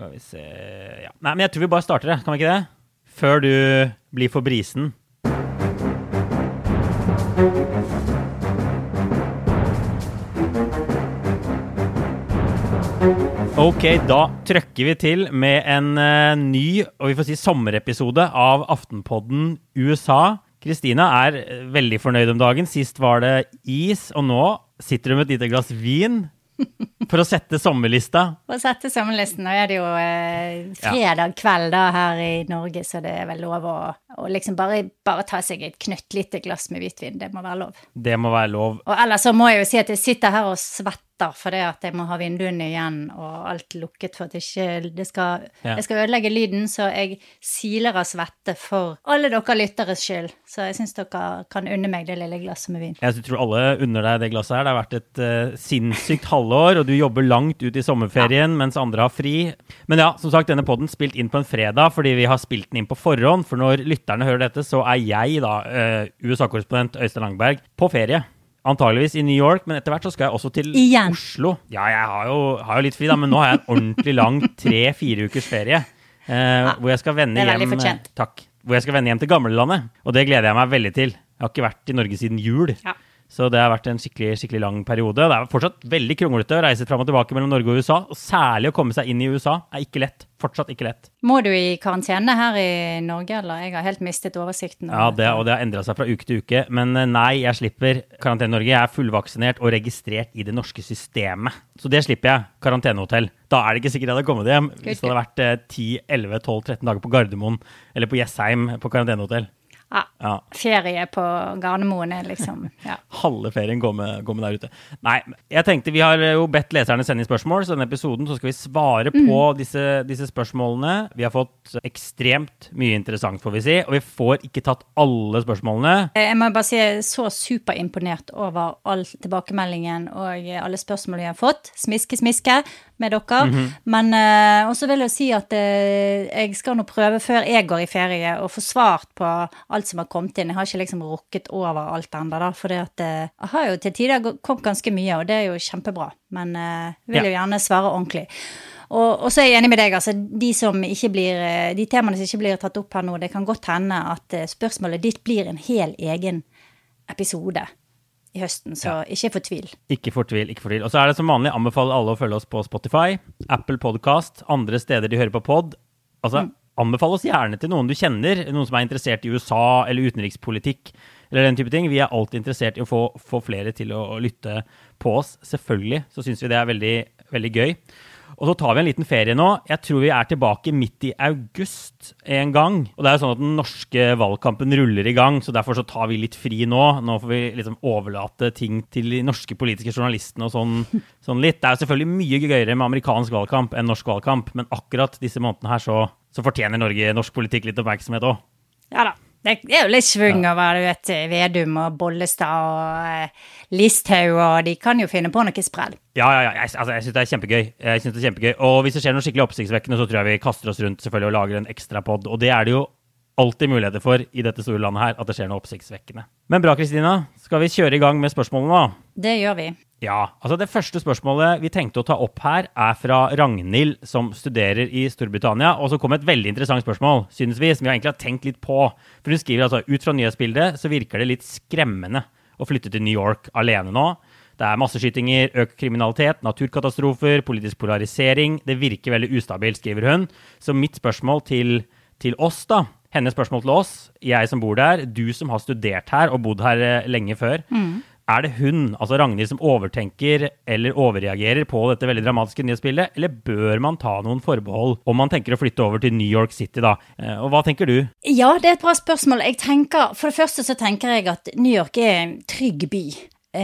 Skal vi se ja. Nei, men jeg tror vi bare starter, det. Kan vi ikke det? Før du blir for brisen. Ok, da trøkker vi til med en uh, ny og vi får si sommerepisode av Aftenpodden USA. Kristina er eh, veldig fornøyd om dagen. Sist var det is, og nå sitter hun med et lite glass vin for å sette sommerlista. For å sette sommerlisten. Nå er det jo eh, fredag kveld da her i Norge, så det er vel lov å, å liksom bare, bare, ta seg et knøttlite glass med hvitvin. Det må være lov. Det må være lov. Og ellers så må jeg jo si at jeg sitter her og svetter for det at jeg må ha vinduene igjen og alt lukket for at ikke det skal, ja. jeg skal ødelegge lyden, så jeg siler av svette for alle dere lytteres skyld. Så jeg syns dere kan unne meg det lille glasset med vin. Jeg tror alle unner deg det glasset her. Det har vært et uh, sinnssykt halvår, og du jobber langt ut i sommerferien ja. mens andre har fri. Men ja, som sagt, denne poden spilt inn på en fredag fordi vi har spilt den inn på forhånd. For når lytterne hører dette, så er jeg, da, uh, USA-korrespondent Øystein Langberg, på ferie. Antageligvis i New York, men etter hvert så skal jeg også til Igjen. Oslo. Ja, jeg har jo, har jo, litt fri, da, men nå har jeg en ordentlig lang tre-fire ukers ferie. Eh, ja, hvor jeg skal vende hjem Takk. Hvor jeg skal vende hjem til gamlelandet. Og det gleder jeg meg veldig til. Jeg har ikke vært i Norge siden jul. Ja. Så det har vært en skikkelig, skikkelig lang periode. Det er fortsatt veldig kronglete å reise fram og tilbake mellom Norge og USA. Og særlig å komme seg inn i USA er ikke lett. Fortsatt ikke lett. Må du i karantene her i Norge, eller? Jeg har helt mistet oversikten. Ja, det, og det har endra seg fra uke til uke. Men eh, nei, jeg slipper karantene i Norge. Jeg er fullvaksinert og registrert i det norske systemet. Så det slipper jeg. Karantenehotell. Da er det ikke sikkert jeg hadde kommet hjem hvis det hadde vært 10-11-12-13 eh, dager på Gardermoen eller på Jessheim på karantenehotell. Ja. ja. Ferie på Gardermoen er liksom ja. Halve ferien går med, går med, der ute. Nei, jeg tenkte vi har jo bedt leserne sende spørsmål, så denne episoden så skal vi svare mm. på disse, disse, spørsmålene. Vi har fått ekstremt mye interessant, får vi si, og vi får ikke tatt alle spørsmålene. Jeg må bare si jeg er så superimponert over all tilbakemeldingen og alle spørsmålene vi har fått. Smiske, smiske med dere. Mm -hmm. Men uh, også vil jeg si at uh, jeg skal nå prøve før jeg går i ferie å få svart på alt som har kommet inn. Jeg har ikke liksom rukket over alt ennå, da. For det uh, jeg har jo til tider kommet ganske mye, og det er jo kjempebra. Men jeg vil jo gjerne svare ordentlig. Og, og, så er jeg enig med deg, altså. De, som ikke blir, de temaene som ikke blir tatt opp her nå, det kan godt hende at spørsmålet ditt blir en hel egen episode i høsten, så ja. ikke fortvil. Ikke fortvil, ikke fortvil. Og så er det som vanlig, anbefaler alle å følge oss på Spotify, Apple Podcast, andre steder de hører på pod. Altså, mm. anbefal oss gjerne til noen du kjenner, noen som er interessert i USA eller utenrikspolitikk eller den type ting. Vi er alltid interessert i å få, få flere til å, å, lytte på oss. Selvfølgelig så syns vi det er veldig, veldig gøy. Og så tar vi en liten ferie nå. Jeg tror vi er tilbake midt i august en gang. Og det er jo sånn at den norske valgkampen ruller i gang, så derfor så tar vi litt fri nå. Nå får vi liksom overlate ting til de norske politiske journalistene og sånn, sånn litt. Det er jo selvfølgelig mye gøyere med amerikansk valgkamp enn norsk valgkamp, men akkurat disse månedene her så, så fortjener Norge norsk politikk litt oppmerksomhet òg. Ja da. Det er jo litt svung over du vet, Vedum og Bollestad og eh, Listhaug, og de kan jo finne på noe sprell. Ja, ja, ja. Jeg, altså, jeg syns det er kjempegøy. Jeg synes det er kjempegøy. Og hvis det skjer noe skikkelig oppsiktsvekkende, så tror jeg vi kaster oss rundt selvfølgelig og lager en ekstra pod. Og det er det jo alltid muligheter for i dette store landet her, at det skjer noe oppsiktsvekkende. Men bra, Kristina. Skal vi kjøre i gang med spørsmålene, da? Det gjør vi. Ja, altså Det første spørsmålet vi tenkte å ta opp her, er fra Ragnhild, som studerer i Storbritannia. Og så kom et veldig interessant spørsmål, synes vi, som vi egentlig har tenkt litt på. For Hun skriver altså ut fra nyhetsbildet så virker det litt skremmende å flytte til New York alene nå. Det er masseskytinger, økt kriminalitet, naturkatastrofer, politisk polarisering. Det virker veldig ustabilt, skriver hun. Så mitt spørsmål til, til oss, da, hennes spørsmål til oss, jeg som bor der, du som har studert her og bodd her eh, lenge før. Mm. Er det hun, altså Ragnhild, som overtenker eller overreagerer på dette veldig dramatiske nyhetsbildet, eller bør man ta noen forbehold om man tenker å flytte over til New York City, da? Eh, og hva tenker du? Ja, det er et bra spørsmål. Jeg tenker, For det første så tenker jeg at New York er en trygg by.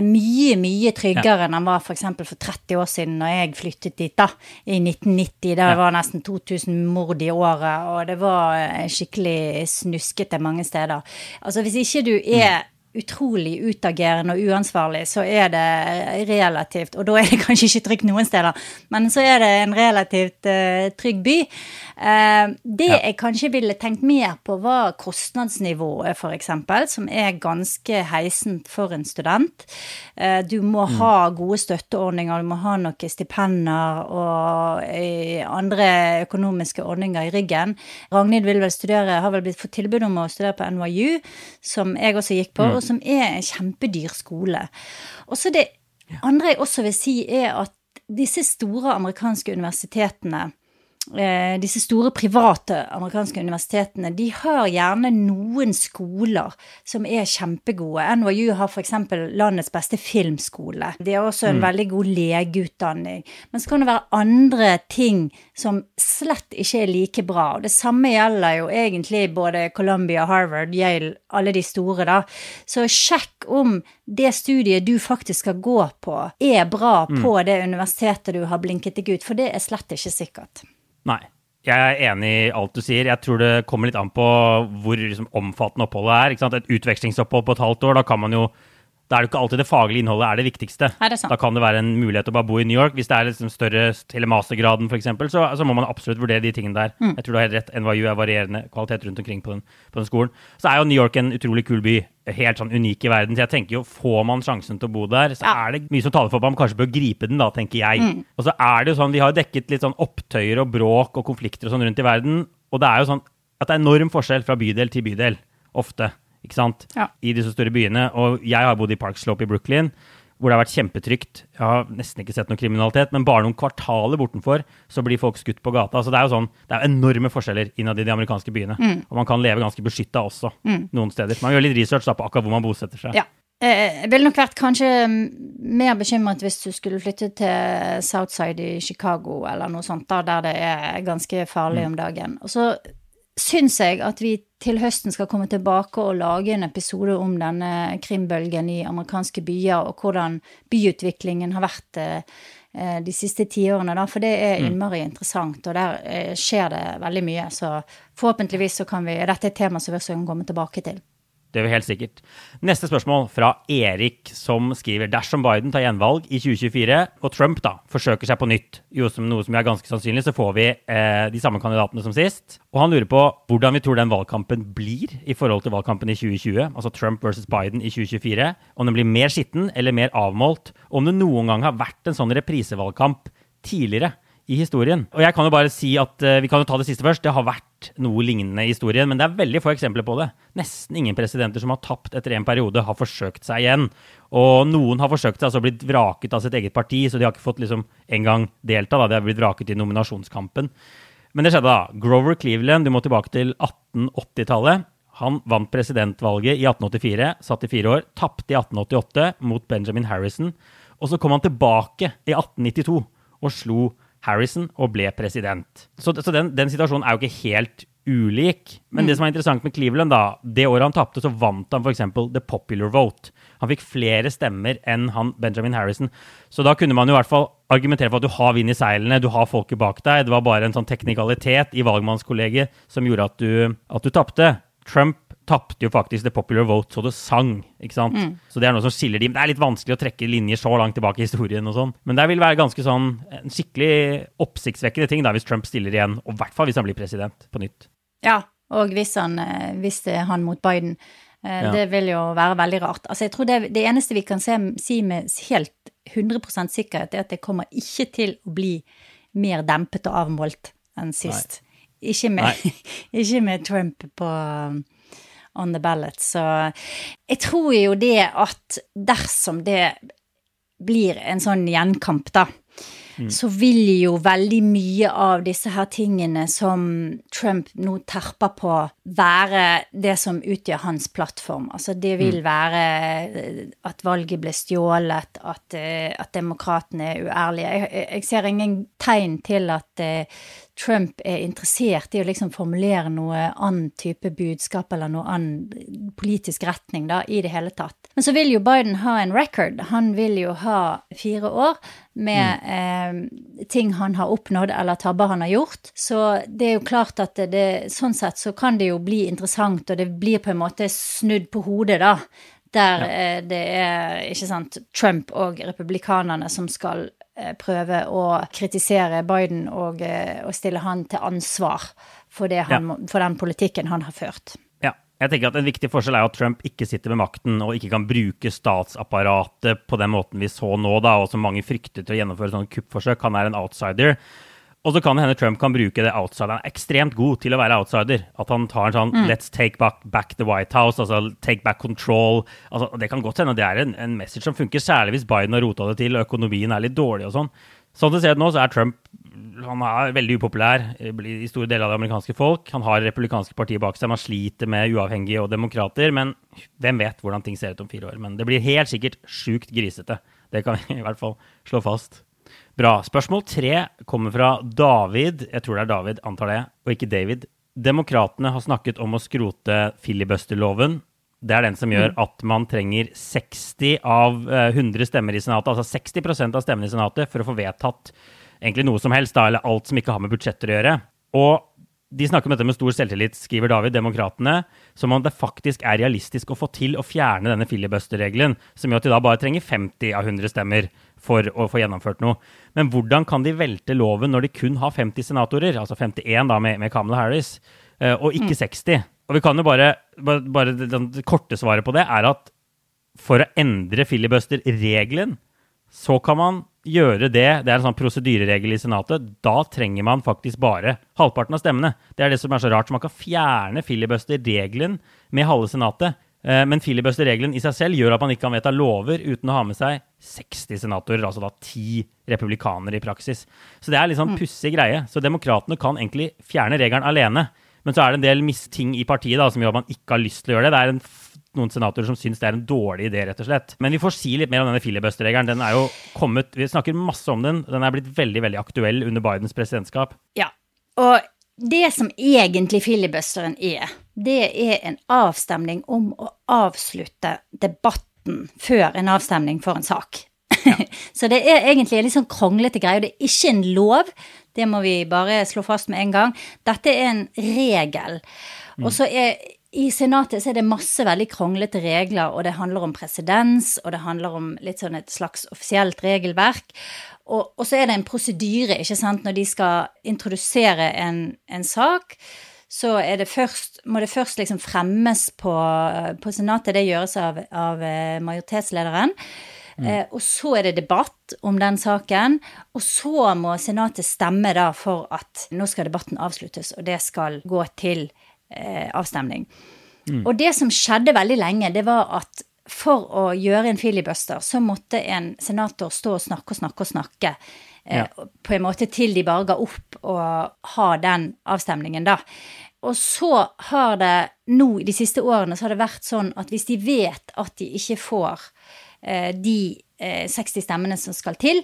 Mye, mye tryggere ja. enn den var f.eks. For, for 30 år siden, når jeg flyttet dit da, i 1990. Det ja. var nesten 2000 mord i året, og det var skikkelig snuskete mange steder. Altså, hvis ikke du er utrolig utagerende og uansvarlig, så er det relativt Og da er det kanskje ikke trygt noen steder, men så er det en relativt uh, trygg by. Uh, det ja. jeg kanskje ville tenkt mer på, var kostnadsnivået, f.eks., som er ganske heisent for en student. Uh, du må mm. ha gode støtteordninger, du må ha noen stipender og andre økonomiske ordninger i ryggen. Ragnhild vil vel studere, har vel blitt fått tilbud om å studere på NYU, som jeg også gikk på. Mm som er en kjempedyr skole. Og så det andre jeg også vil si, er at disse store amerikanske universitetene disse store private amerikanske universitetene de har gjerne noen skoler som er kjempegode. NYU har f.eks. landets beste filmskole. De har også en mm. veldig god legeutdanning. Men så kan det være andre ting som slett ikke er like bra. Og det samme gjelder jo egentlig både Columbia, Harvard, Yale, alle de store, da. Så sjekk om det studiet du faktisk skal gå på, er bra mm. på det universitetet du har blinket deg ut, for det er slett ikke sikkert. Nei. Jeg er enig i alt du sier. Jeg tror det kommer litt an på hvor liksom, omfattende oppholdet er. Et utvekslingsopphold på et halvt år, da kan man jo da er det ikke alltid det faglige innholdet er det viktigste. Er det da kan det være en mulighet å bare bo i New York. Hvis det er liksom større til mastergraden, f.eks., så, så må man absolutt vurdere de tingene der. Mm. Jeg tror du har helt rett. NYU er varierende kvalitet rundt omkring på den, på den, skolen. Så er jo New York en utrolig kul by. Helt sånn unik i verden. Så jeg tenker jo, får man sjansen til å bo der, så ja. er det mye som taler for at man kanskje bør gripe den, da, tenker jeg. Mm. Og så er det jo sånn, vi har dekket litt sånn opptøyer og bråk og konflikter og sånn rundt i verden, og det er jo sånn at det er enorm forskjell fra bydel til bydel. Ofte ikke sant? Ja. i disse store byene. Og jeg har bodd i Park Slope i Brooklyn, hvor det har vært kjempetrygt. Jeg har nesten ikke sett noe kriminalitet, men bare noen kvartaler bortenfor så blir folk skutt på gata. Så det er jo sånn, det er enorme forskjeller innad i de amerikanske byene. Mm. Og man kan leve ganske beskytta også mm. noen steder. Man gjør litt research da på akkurat hvor man bosetter seg. Ja. Eh, jeg ville nok vært kanskje mer bekymret hvis du skulle flytte til Southside i Chicago eller noe sånt, da, der det er ganske farlig mm. om dagen. Og så syns jeg at vi til høsten skal komme tilbake og lage en episode om denne krimbølgen i amerikanske byer, og hvordan byutviklingen har vært eh, de siste tiårene, da. For det er mm. innmari interessant, og der eh, skjer det veldig mye. Så forhåpentligvis så kan vi Dette er et tema som vi også kan komme tilbake til. Det er helt sikkert. Neste spørsmål fra Erik, som skriver dersom Biden tar gjenvalg i 2024, og Trump da forsøker seg på nytt, jo som noe som er ganske sannsynlig, så får vi eh, de samme kandidatene som sist. Og han lurer på hvordan vi tror den valgkampen blir i forhold til valgkampen i 2020, altså Trump versus Biden i 2024. Om den blir mer skitten eller mer avmålt. Om det noen gang har vært en sånn reprisevalgkamp tidligere i historien. Og jeg kan jo bare si at uh, Vi kan jo ta det siste først. Det har vært noe lignende i historien, men det er veldig få eksempler på det. Nesten ingen presidenter som har tapt etter en periode, har forsøkt seg igjen. Og noen har forsøkt seg, altså blitt vraket av sitt eget parti, så de har ikke fått liksom engang delta. Da. De har blitt vraket i nominasjonskampen. Men det skjedde, da. Grover Cleveland, du må tilbake til 1880-tallet. Han vant presidentvalget i 1884, satt i fire år. Tapte i 1888 mot Benjamin Harrison. Og så kom han tilbake i 1892 og slo Harrison og ble president. Så, så den, den, situasjonen er jo ikke helt ulik. Men mm. det som er interessant med Cleveland, da, det året han tapte, så vant han f.eks. the popular vote. Han fikk flere stemmer enn han Benjamin Harrison. Så da kunne man jo i hvert fall argumentere for at du har vind i seilene, du har folket bak deg. Det var bare en sånn teknikalitet i valgmannskollegiet som gjorde at du, at du tapte. Trump tapte jo faktisk the popular vote så det sang. ikke sant? Mm. Så det er noe som skiller de. Det er litt vanskelig å trekke linjer så langt tilbake i historien. og sånn. Men det vil være ganske sånn en skikkelig oppsiktsvekkende ting da, hvis Trump stiller igjen. Og i hvert fall hvis han blir president på nytt. Ja, og hvis, han, eh, hvis det er han mot Biden. Eh. Det vil jo være veldig rart. Altså, jeg tror det, det eneste vi kan se, si med helt 100% sikkerhet, er at det kommer ikke til å bli mer dempet og avmålt enn sist. Ikke med, ikke med, Trump på on the ballot. Så jeg tror jo det at dersom det blir en sånn gjenkamp, da, mm. så vil jo veldig mye av disse her tingene som Trump nå terper på, være det som utgjør hans plattform. Altså det vil mm. være eh, at valget ble stjålet, at, eh, at demokratene er uærlige. Jeg, jeg, ser ingen tegn til at eh, Trump er interessert i å liksom formulere noe annen type budskap eller noe annen politisk retning da, i det hele tatt. Men så vil jo Biden ha en record. Han vil jo ha fire år med mm. eh, ting han har oppnådd eller tabber han har gjort. Så det er jo klart at det, det, sånn sett så kan det jo bli interessant, og det blir på en måte snudd på hodet, da Der ja. det er ikke sant, Trump og republikanerne som skal prøve å kritisere Biden og, og stille han til ansvar for, han, ja. for den politikken han har ført. Jeg tenker at En viktig forskjell er at Trump ikke sitter med makten og ikke kan bruke statsapparatet på den måten vi så nå, da, og som mange frykter til å gjennomføre sånne kuppforsøk. Han er en outsider. Og så kan det hende Trump kan bruke det outsider. Han er ekstremt god til å være outsider. At han tar en sånn mm. 'let's take back, back, the White House', altså 'take back control'. Altså, det kan godt hende det er en, en message som funker, særlig hvis Biden har rota det til og økonomien er litt dårlig og sånn. Sånn det ser ut nå, så er Trump han er veldig upopulær i store deler av det amerikanske folk. Han har republikanske partier bak seg. Man sliter med uavhengige og demokrater. Men hvem vet hvordan ting ser ut om fire år. Men det blir helt sikkert sjukt grisete. Det kan vi i hvert fall slå fast. Bra. Spørsmål tre kommer fra David. Jeg tror det er David, antar det, og ikke David. Demokratene har snakket om å skrote filibusterloven. Det er den som gjør mm. at man trenger 60 av 100 eh, stemmer i Senatet, altså 60% av stemmene i Senatet, for å få vedtatt egentlig noe som helst, da, eller alt som ikke har med budsjetter å gjøre. Og de snakker om dette med stor selvtillit, skriver David, Demokratene, som om det faktisk er realistisk å få til å fjerne denne filibuster-regelen, som gjør at de da bare trenger 50 av 100 stemmer for å få gjennomført noe. Men hvordan kan de velte loven når de kun har 50 senatorer, altså 51 da med, med Kamala Harris, eh, og ikke 60? Og vi kan jo bare, bare, bare Det korte svaret på det er at for å endre filibuster-regelen, så kan man gjøre det, det er en sånn prosedyreregel i Senatet, da trenger man faktisk bare halvparten av stemmene. Det er det som er så rart. Så man kan fjerne filibuster-regelen med halve Senatet. Eh, men filibuster-regelen i seg selv gjør at man ikke kan vedta lover uten å ha med seg 60 senatorer, altså da 10 republikanere i praksis. Så det er litt sånn mm. pussig greie. Så demokratene kan egentlig fjerne regelen alene. Men så er det en del ting i partiet da, som gjør at man ikke har lyst til å gjøre det. Det er en noen senatorer som syns det er en dårlig idé, rett og slett. Men vi får si litt mer om denne filibuster-regelen. Den er jo kommet Vi snakker masse om den. Den er blitt veldig, veldig aktuell under Bidens presidentskap. Ja. Og det som egentlig filibusteren er, det er en avstemning om å avslutte debatten før en avstemning for en sak. Ja. Så det er egentlig en litt sånn kronglete greie. og Det er ikke en lov, det må vi bare slå fast med en gang. Dette er en regel. Og så er i Senatet så er det masse veldig kronglete regler, og det handler om presedens, og det handler om litt sånn et slags offisielt regelverk. Og, og så er det en prosedyre, ikke sant, når de skal introdusere en, en sak. Så det først, må det først liksom fremmes på, på Senatet. Det gjøres av, av eh, majoritetslederen. Mm. Eh, og så er det debatt om den saken. Og så må Senatet stemme da for at nå skal debatten avsluttes, og det skal gå til eh, avstemning. Mm. Og det som skjedde veldig lenge, det var at for å gjøre en filibuster, så måtte en senator stå og snakke og snakke og snakke. Eh, ja. På en måte til de bare ga opp og ha den avstemningen, da. Og så har det nå de siste årene så har det vært sånn at hvis de vet at de ikke får de eh, 60 stemmene som skal til,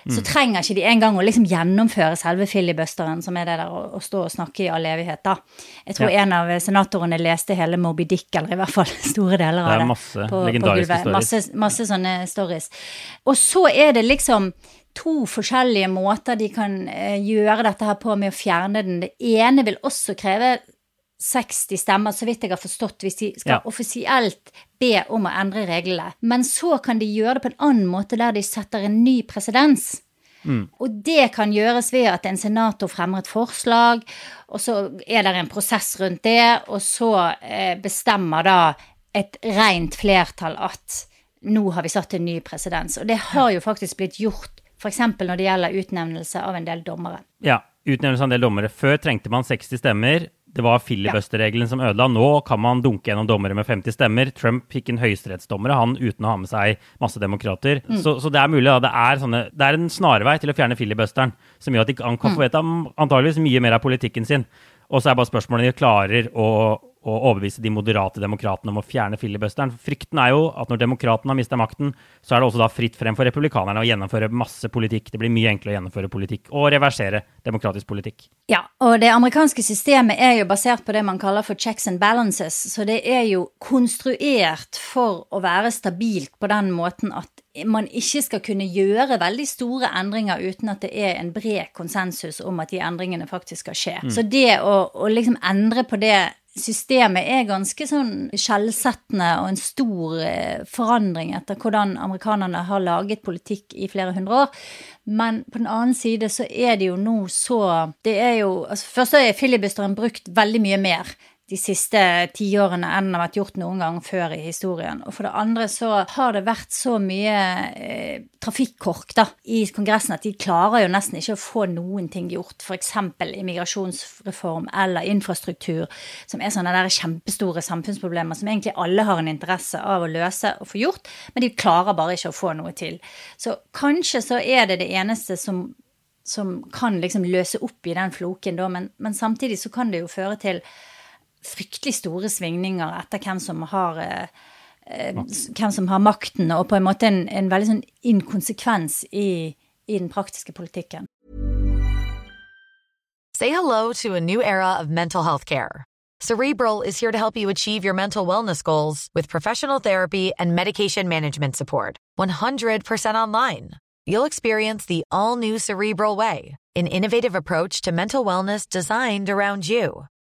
Mm. Så trenger ikke de engang å liksom gjennomføre selve filibusteren, som er det der å, å, stå og snakke i all evighet, da. Jeg tror ja. en av senatorene leste hele Moby Dick, eller i hvert fall store deler av det. Det er masse på, legendariske på stories. Masse, masse sånne stories. Og så er det liksom to forskjellige måter de kan eh, gjøre dette her på med å fjerne den. Det ene vil også kreve 60 stemmer, så vidt jeg har forstått, hvis de skal ja. offisielt be om å endre reglene. Men så kan de gjøre det på en annen måte, der de setter en ny presedens. Mm. Og det kan gjøres ved at en senator fremmer et forslag, og så er det en prosess rundt det, og så eh, bestemmer da et rent flertall at nå har vi satt en ny presedens. Og det har jo faktisk blitt gjort f.eks. når det gjelder utnevnelse av en del dommere. Ja, utnevnelse av en del dommere. Før trengte man 60 stemmer det var filibuster-regelen som ødela. Nå kan man dunke gjennom dommere med 50 stemmer. Trump fikk en høyesterettsdommere, han uten å ha med seg masse demokrater. Mm. Så, så, det er mulig. Da. Det er, sånne, det er en snarvei til å fjerne filibusteren, som gjør at de kan få mm. vite antageligvis mye mer av politikken sin. Og så er bare spørsmålet om de klarer å å overbevise de moderate demokratene om å fjerne filibusteren. Frykten er jo at når demokratene har mista makten, så er det også da fritt frem for republikanerne å gjennomføre masse politikk. Det blir mye enklere å gjennomføre politikk og reversere demokratisk politikk. Ja, og det amerikanske systemet er jo basert på det man kaller for checks and balances. Så det er jo konstruert for å være stabilt på den måten at man ikke skal kunne gjøre veldig store endringer uten at det er en bred konsensus om at de endringene faktisk skal skje. Så det å, å liksom endre på det systemet er ganske sånn skjellsettende og en stor eh, forandring etter hvordan amerikanerne har laget politikk i flere hundre år. Men på den annen side så er det jo nå så Det er jo altså Først så er filibusteren brukt veldig mye mer de siste tiårene enn det har vært gjort noen gang før i historien. Og for det andre så har det vært så mye eh, trafikkork da, i Kongressen at de klarer jo nesten ikke å få noen ting gjort. F.eks. immigrasjonsreform eller infrastruktur, som er sånne der kjempestore samfunnsproblemer som egentlig alle har en interesse av å løse og få gjort, men de klarer bare ikke å få noe til. Så kanskje så er det det eneste som som kan liksom løse opp i den floken, da, men, men samtidig så kan det jo føre til fryktelig store svingninger etter hvem som har eh, hvem som har makten, og på en måte en, en veldig sånn inkonsekvens i, i den praktiske politikken. Say hello to a new era of mental health care. Cerebral is here to help you achieve your mental wellness goals with professional therapy and medication management support. 100% online. You'll experience the all new Cerebral Way, an innovative approach to mental wellness designed around you.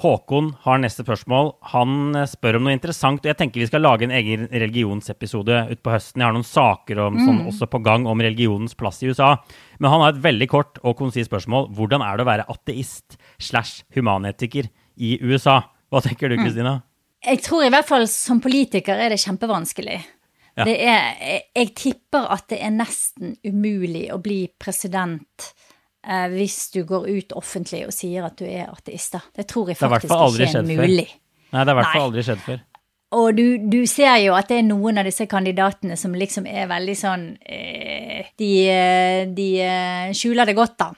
Håkon har neste spørsmål. Han eh, spør om noe interessant. og Jeg tenker vi skal lage en egen religionsepisode utpå høsten. Jeg har noen saker om, sånn, også på gang om religionens plass i USA. Men han har et veldig kort og konsist spørsmål. Hvordan er det å være ateist slash humanetiker i USA? Hva tenker du, Kristina? Jeg tror i hvert fall som politiker er det kjempevanskelig. Ja. Det er, jeg, jeg tipper at det er nesten umulig å bli president eh, hvis du går ut offentlig og sier at du er ateist. da. Det tror jeg faktisk ikke er mulig. Nei, det har i hvert fall aldri skjedd før. Og du, du ser jo at det er noen av disse kandidatene som liksom er veldig sånn eh, De, eh, de eh, skjuler det godt, da,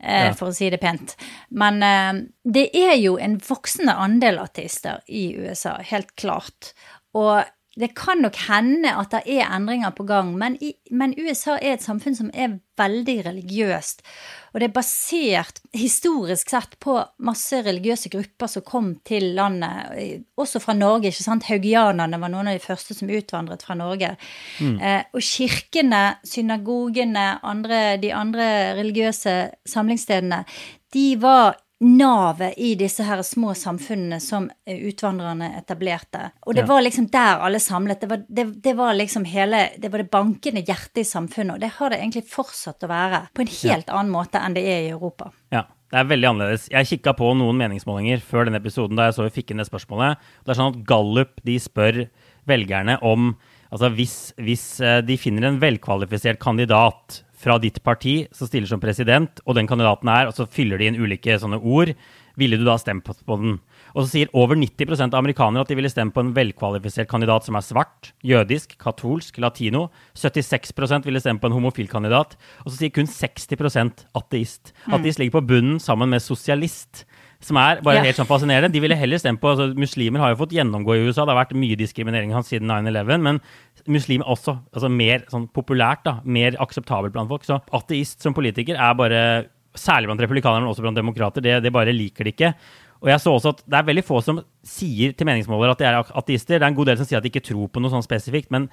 eh, Ja. for å si det pent. Men eh, det er jo en voksende andel ateister i USA, helt klart. Og det kan nok hende at det er endringer på gang, men, i, men USA er et samfunn som er veldig religiøst. Og det er basert historisk sett på masse religiøse grupper som kom til landet, også fra Norge. ikke sant? Haugianerne var noen av de første som utvandret fra Norge. Eh, og kirkene, synagogene, andre, de andre religiøse samlingsstedene, de var navet i disse her små samfunnene som utvandrerne etablerte. Og det Ja. var liksom der alle samlet. Det var, det, det var liksom hele Det var det bankende hjertet i samfunnet, og det har det egentlig fortsatt å være. På en helt annen måte enn det er i Europa. Ja, det er veldig annerledes. Jeg kikka på noen meningsmålinger før denne episoden da jeg så vi fikk inn det spørsmålet. Det er sånn at Gallup de spør velgerne om Altså hvis, hvis eh, de finner en velkvalifisert kandidat fra ditt parti som stiller som president, og den kandidaten er, og så fyller de inn ulike sånne ord, ville du da stemt på, den? Og så sier over 90 av amerikanere at de ville stemt på en velkvalifisert kandidat som er svart, jødisk, katolsk, latino. 76% ville stemt på en homofil kandidat. Og så sier kun 60% ateist. Ateist ligger på bunnen sammen med sosialist. Som er bare Ja. helt sånn fascinerende. De ville heller stemt på altså, Muslimer har jo fått gjennomgå i USA. Det har vært mye diskriminering hans siden 9-11. Men muslimer også. altså Mer sånn populært, da. Mer akseptabelt blant folk. Så ateist som politiker er bare Særlig blant republikanere, men også blant demokrater. Det, det bare liker de ikke. Og jeg så også at Det er veldig få som sier til meningsmålere at de er ateister. Det er en god del som sier at de ikke tror på noe sånn spesifikt. Men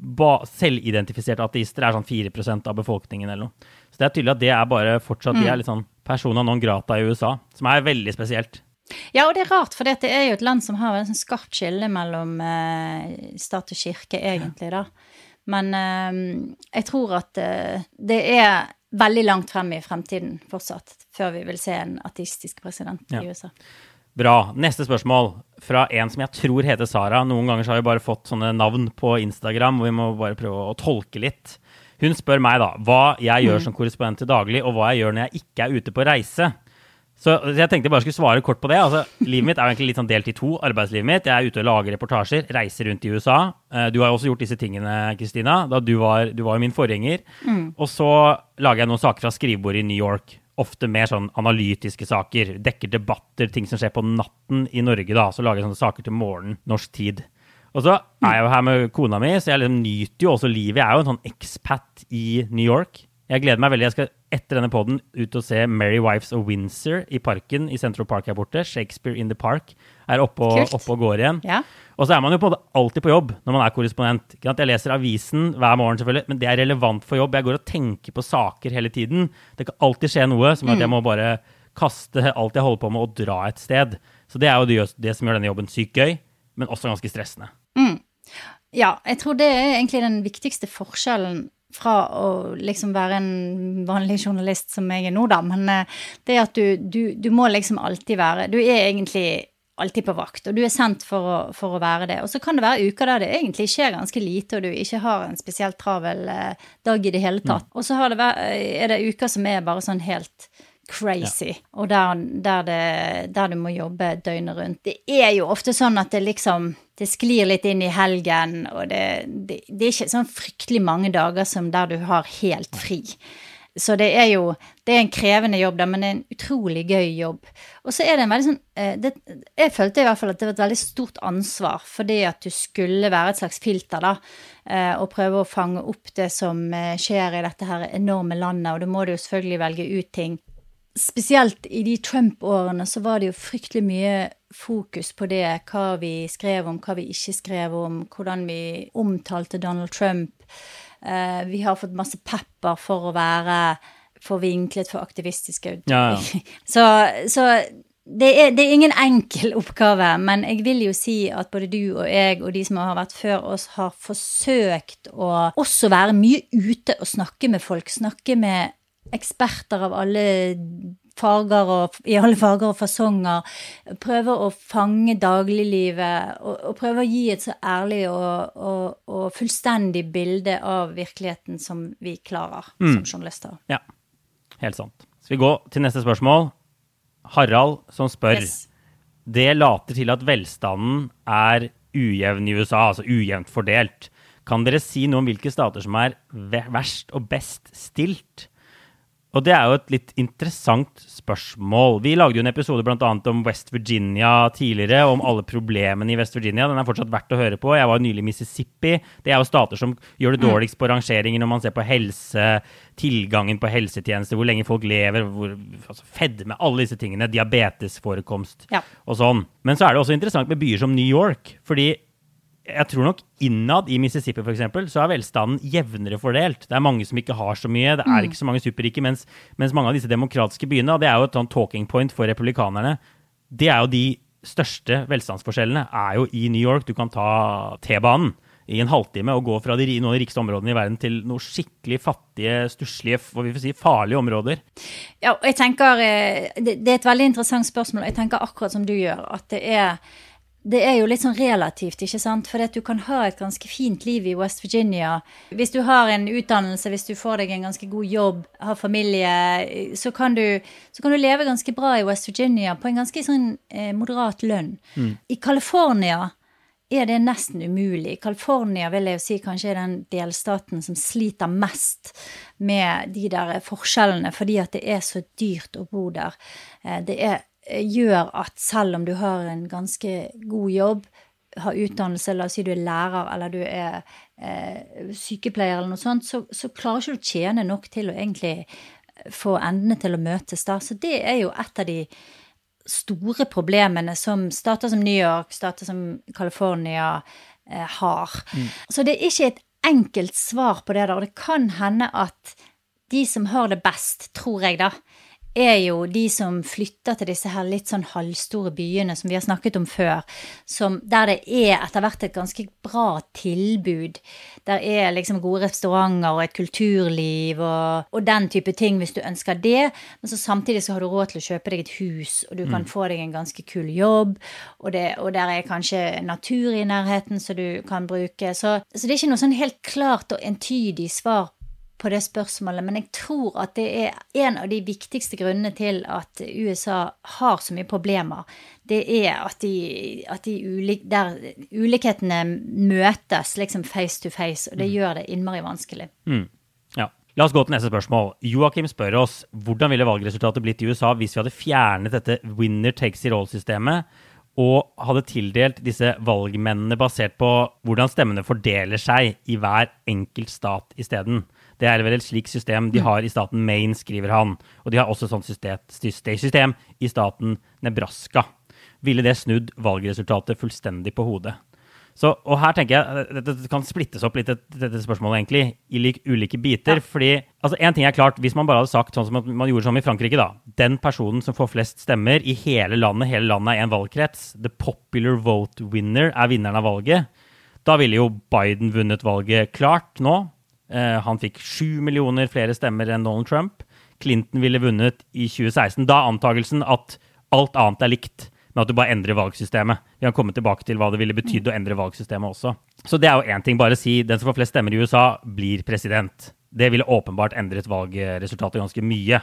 selvidentifiserte ateister er sånn 4% av befolkningen eller noe. Så det er tydelig at det er bare fortsatt de er litt sånn persona non grata i USA, som er veldig spesielt. Ja, og det er rart, for det er jo et land som har et sånn skarpt skille mellom eh, stat og kirke, egentlig, da. Men eh, jeg tror at eh, det er veldig langt frem i fremtiden fortsatt, før vi vil se en ateistisk president Ja. i USA. Bra. Neste spørsmål fra en som jeg tror heter Sara. Noen ganger har vi bare fått sånne navn på Instagram, og vi må bare prøve å tolke litt. Hun spør meg da hva jeg gjør som korrespondent til daglig, og hva jeg gjør når jeg ikke er ute på reise. Så jeg tenkte jeg bare skulle svare kort på det. Altså, livet mitt er jo egentlig litt sånn delt i to. Arbeidslivet mitt. Jeg er ute og lager reportasjer, reiser rundt i USA. Eh, Du har jo også gjort disse tingene, Kristina, da du var, du var jo min forgjenger. Og så lager jeg noen saker fra skrivebordet i New York. Ofte mer sånn analytiske saker. Dekker debatter, ting som skjer på natten i Norge, da. Så lager jeg sånne saker til morgenen, norsk tid. Og så er jeg jo her med kona mi, så jeg liksom nyter jo også livet. Jeg er jo en sånn expat i New York. Jeg gleder meg veldig. Jeg skal etter denne poden ut og se Merry Wives of Windsor i parken i Central Park her borte. Shakespeare in the Park er oppe og, oppe og går igjen. Ja. Og så er man jo på en måte alltid på jobb når man er korrespondent. Jeg leser avisen hver morgen, selvfølgelig, men det er relevant for jobb. Jeg går og tenker på saker hele tiden. Det kan alltid skje noe som at jeg må bare kaste alt jeg holder på med, og dra et sted. Så det er jo det, det som gjør denne jobben sykt gøy, men også ganske stressende. Ja, jeg tror det er egentlig den viktigste forskjellen fra å liksom være en vanlig journalist som jeg er nå, da. Men eh, det er at du, du, du må liksom alltid være Du er egentlig alltid på vakt, og du er sendt for å, for å være det. Og så kan det være uker der det egentlig skjer ganske lite, og du ikke har en spesielt travel eh, dag i det hele tatt. Og så har det er det uker som er bare sånn helt crazy, og der, der, det, der du må jobbe døgnet rundt. Det er jo ofte sånn at det liksom det sklir litt inn i helgen, og det, det, det er ikke sånn fryktelig mange dager som der du har helt fri. Så det er jo det er en krevende jobb, da, men det er en utrolig gøy jobb. Og så er det en veldig sånn eh, det, Jeg følte i hvert fall at det var et veldig stort ansvar, fordi at du skulle være et slags filter, da, eh, og prøve å fange opp det som eh, skjer i dette her enorme landet, og da må du jo selvfølgelig velge ut ting spesielt i de Trump-årene så var det jo fryktelig mye fokus på det, hva vi skrev om, hva vi ikke skrev om, hvordan vi omtalte Donald Trump. Eh, vi har fått masse pepper for å være for vinklet, for aktivistiske. Ja, ja. Så, så det, er, det er ingen enkel oppgave, men jeg vil jo si at både du og jeg og de som har vært før oss, har forsøkt å også være mye ute og snakke med folk. Snakke med eksperter av alle farger og i alle farger og fasonger. Prøver å fange dagliglivet og, og prøver å gi et så ærlig og, og, og fullstendig bilde av virkeligheten som vi klarer som journalister. Ja, helt sant. Skal vi gå til neste spørsmål? Harald som spør. Yes. Det later til at velstanden er ujevn i USA, altså ujevnt fordelt. Kan dere si noe om hvilke stater som er verst og best stilt? Og det er jo et litt interessant spørsmål. Vi lagde jo en episode annet om West Virginia tidligere, om alle problemene i West Virginia. Den er fortsatt verdt å høre på. Jeg var nylig i Mississippi. Det er jo stater som gjør det dårligst på rangeringer når man ser på helse, tilgangen på helsetjenester, hvor lenge folk lever, hvor, altså fedme, alle disse tingene, diabetesforekomst Ja. og sånn. Men så er det også interessant med byer som New York, fordi jeg tror nok innad i Mississippi for eksempel, så er velstanden jevnere fordelt. Det er mange som ikke har så mye, det er ikke så mange superrike, mens, mens mange av disse demokratiske byene, og det er jo et sånn talking point for republikanerne, det er jo de største velstandsforskjellene er jo i New York. Du kan ta T-banen i en halvtime og gå fra de, noen av de rikeste områdene i verden til noen skikkelig fattige, stusslige, hva vi får si, farlige områder. Ja, og jeg tenker eh, det, det er et veldig interessant spørsmål. Jeg tenker akkurat som du gjør, at det er det er jo litt sånn relativt, ikke sant? For du kan ha et ganske fint liv i West Virginia. Hvis du har en utdannelse, hvis du får deg en ganske god jobb, har familie, så kan du, så kan du leve ganske bra i West Virginia på en ganske sånn eh, moderat lønn. I California er det nesten umulig. California vil jeg jo si kanskje er den delstaten som sliter mest med de der forskjellene, fordi at det er så dyrt å bo der. Eh, Det er, gjør at selv om du har en ganske god jobb, har utdannelse, la oss si du er lærer eller du er eh, sykepleier eller noe sånt, så, så klarer ikke du å tjene nok til å egentlig få endene til å møtes da. Så det er jo et av de store problemene som stater som New York, stater som California eh, har. Så det er ikke et enkelt svar på det der, og det kan hende at de som har det best, tror jeg da, er jo de som flytter til disse her litt sånn halvstore byene som vi har snakket om før, som, der det er etter hvert et ganske bra tilbud. Der er liksom gode restauranter og et kulturliv og, og den type ting, hvis du ønsker det. Men så samtidig så har du råd til å kjøpe deg et hus, og du kan få deg en ganske kul jobb, og, det, og der er kanskje natur i nærheten som du kan bruke. Så, så det er ikke noe sånn helt klart og entydig svar på det spørsmålet, men jeg tror at det er en av de viktigste grunnene til at USA har så mye problemer. Det er at, de, at de ulik, der ulikhetene møtes liksom face to face, og det gjør det innmari vanskelig. Mm. Ja. La oss gå til neste spørsmål. Joakim spør oss hvordan ville valgresultatet blitt i USA hvis vi hadde fjernet dette winner takes it all-systemet og hadde tildelt disse valgmennene basert på hvordan stemmene fordeler seg i hver enkelt stat isteden. Det er vel et slikt system de har i staten Maine, skriver han. Og de har også et sånt system, system i staten Nebraska. Ville det snudd valgresultatet fullstendig på hodet? Så, og her tenker jeg Dette kan splittes opp litt, dette spørsmålet, egentlig, i like, ulike biter. Ja. fordi altså, en ting er klart, Hvis man bare hadde sagt sånn som man gjorde som i Frankrike da, Den personen som får flest stemmer i hele landet, hele landet er en valgkrets, the popular vote winner er vinneren av valget, da ville jo Biden vunnet valget klart nå. Eh, han fikk sju millioner flere stemmer enn Donald Trump. Clinton ville vunnet i 2016. Da antagelsen at alt annet er likt, men at du bare endrer valgsystemet. Vi kan komme tilbake til hva det ville betydd å endre valgsystemet også. Så det er jo én ting. Bare si den som får flest stemmer i USA, blir president. Det ville åpenbart endret valgresultatet ganske mye.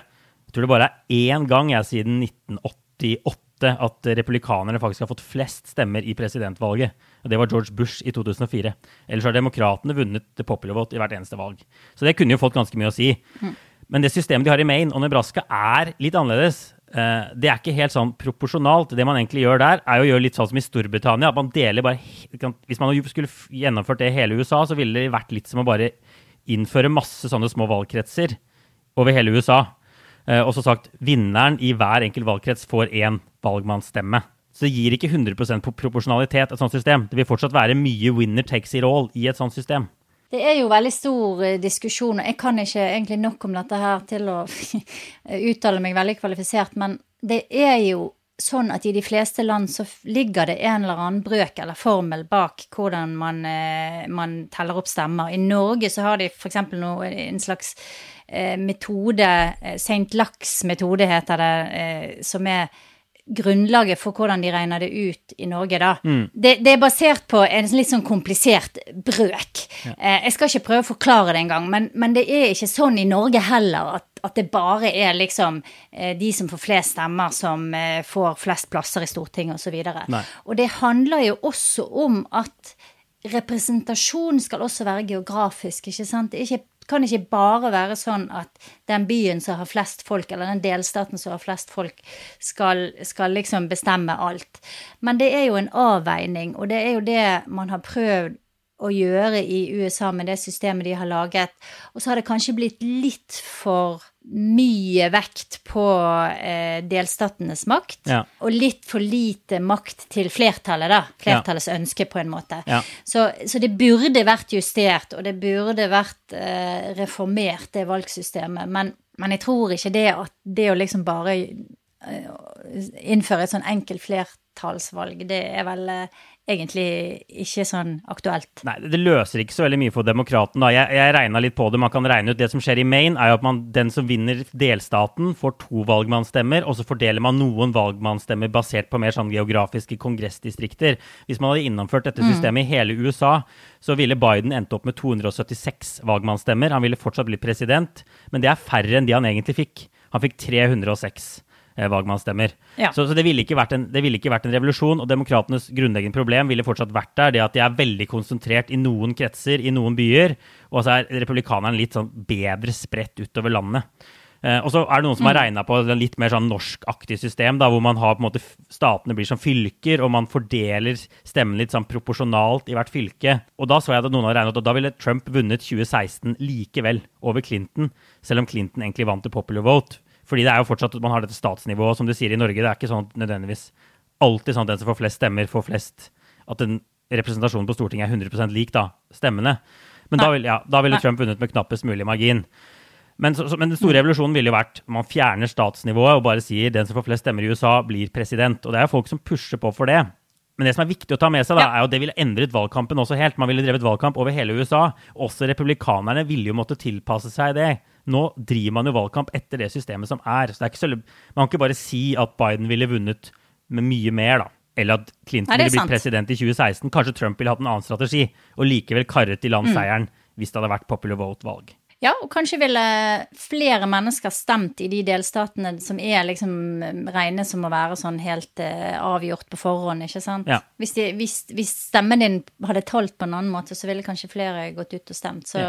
Jeg tror det bare er én gang jeg siden 1988 at republikanerne faktisk har fått flest stemmer i presidentvalget. Og det var George Bush i 2004. Ellers har demokratene vunnet the popular vote i hvert eneste valg. Så det kunne jo fått ganske mye å si. Men det systemet de har i Maine og Nebraska, er litt annerledes. Eh, det er ikke helt sånn proporsjonalt. Det man egentlig gjør der, er å gjøre litt sånn som i Storbritannia. at man deler bare, Hvis man skulle gjennomført det i hele USA, så ville det vært litt som å bare innføre masse sånne små valgkretser over hele USA. Eh, og så sagt vinneren i hver enkelt valgkrets får én valgmannsstemme. Så det gir ikke 100% proporsjonalitet, et sånt system. Det vil fortsatt være mye winner takes it all i et sånt system. Det er jo veldig stor eh, diskusjon, og jeg kan ikke egentlig nok om dette her til å uttale meg veldig kvalifisert, men det er jo sånn at i de fleste land så ligger det en eller annen brøk eller formel bak hvordan man, eh, man teller opp stemmer. I Norge så har de f.eks. en slags eh, metode, St. Lax-metode heter det, som er grunnlaget for hvordan de regner det ut i Norge, da. Mm. Det, det, er basert på en litt sånn komplisert brøk. Ja. Eh, jeg skal ikke prøve å forklare det engang, men, men det er ikke sånn i Norge heller at, at det bare er liksom eh, de som får flest stemmer, som eh, får flest plasser i Stortinget osv. Og, så og det handler jo også om at representasjon skal også være geografisk, ikke sant. Det er ikke kan ikke bare være sånn at den byen som har flest folk, eller den delstaten som har flest folk, skal, skal, liksom bestemme alt. Men det er jo en avveining, og det er jo det man har prøvd å gjøre i USA med det systemet de har laget. Og så har det kanskje blitt litt for mye vekt på eh, delstatenes makt, ja. og litt for lite makt til flertallet, da. Flertallets ja. ønske, på en måte. Ja. Så, så, det burde vært justert, og det burde vært eh, reformert, det valgsystemet. Men, men, jeg tror ikke det at det å liksom bare eh, innføre et sånn enkelt flertallsvalg, det er vel eh, egentlig ikke sånn aktuelt. Nei, det løser ikke så veldig mye for demokraten. da. Jeg, jeg regna litt på det. Man kan regne ut det som skjer i Maine, er jo at man, den som vinner delstaten, får to valgmannsstemmer, og så fordeler man noen valgmannsstemmer basert på mer sånn geografiske kongressdistrikter. Hvis man hadde innomført dette mm. systemet mm. i hele USA, så ville Biden endt opp med 276 valgmannsstemmer. Han ville fortsatt blitt president, men det er færre enn de han egentlig fikk. Han fikk 306 eh, valgmannsstemmer. Ja. Så, så det, ville en, det, ville ikke vært en, revolusjon. Og demokratenes grunnleggende problem ville fortsatt vært der. Det at de er veldig konsentrert i noen kretser, i noen byer. Og så er republikanerne litt sånn bedre spredt utover landet. Eh, og så er det noen som har mm. regna på et litt mer sånn norskaktig system, da, hvor man har på en måte statene blir som fylker, og man fordeler stemmen litt sånn proporsjonalt i hvert fylke. Og da så jeg at noen har regnet at da ville Trump vunnet 2016 likevel over Clinton, selv om Clinton egentlig vant til popular vote. Fordi det er jo fortsatt man har dette statsnivået, som du sier i Norge. Det er ikke sånn nødvendigvis alltid sånn at den som får flest stemmer, får flest At den representasjonen på Stortinget er 100% lik da, stemmene. Men Nei. da, vil, ja, da ville Trump vunnet med knappest mulig margin. Men, så, så, men den store revolusjonen ville jo vært man fjerner statsnivået og bare sier den som får flest stemmer i USA, blir president. Og det er folk som pusher på for det. Men det som er viktig å ta med seg, da, er jo at det ville endret valgkampen også helt. Man ville drevet valgkamp over hele USA. Også republikanerne ville jo måtte tilpasse seg det. Nå driver man jo valgkamp etter det systemet som er. Så det er ikke så, man kan ikke bare si at Biden ville vunnet med mye mer, da. Eller at Clinton ville blitt sant. president i 2016. Kanskje Trump ville hatt en annen strategi, og likevel karret i Mm. land seieren hvis det hadde vært popular vote-valg. Ja, og kanskje ville flere mennesker stemt i de delstatene som er liksom regnet som å være sånn helt eh, avgjort på forhånd, ikke sant? Ja. Hvis, de, hvis, hvis stemmen din hadde talt på en annen måte, så ville kanskje flere gått ut og stemt. Så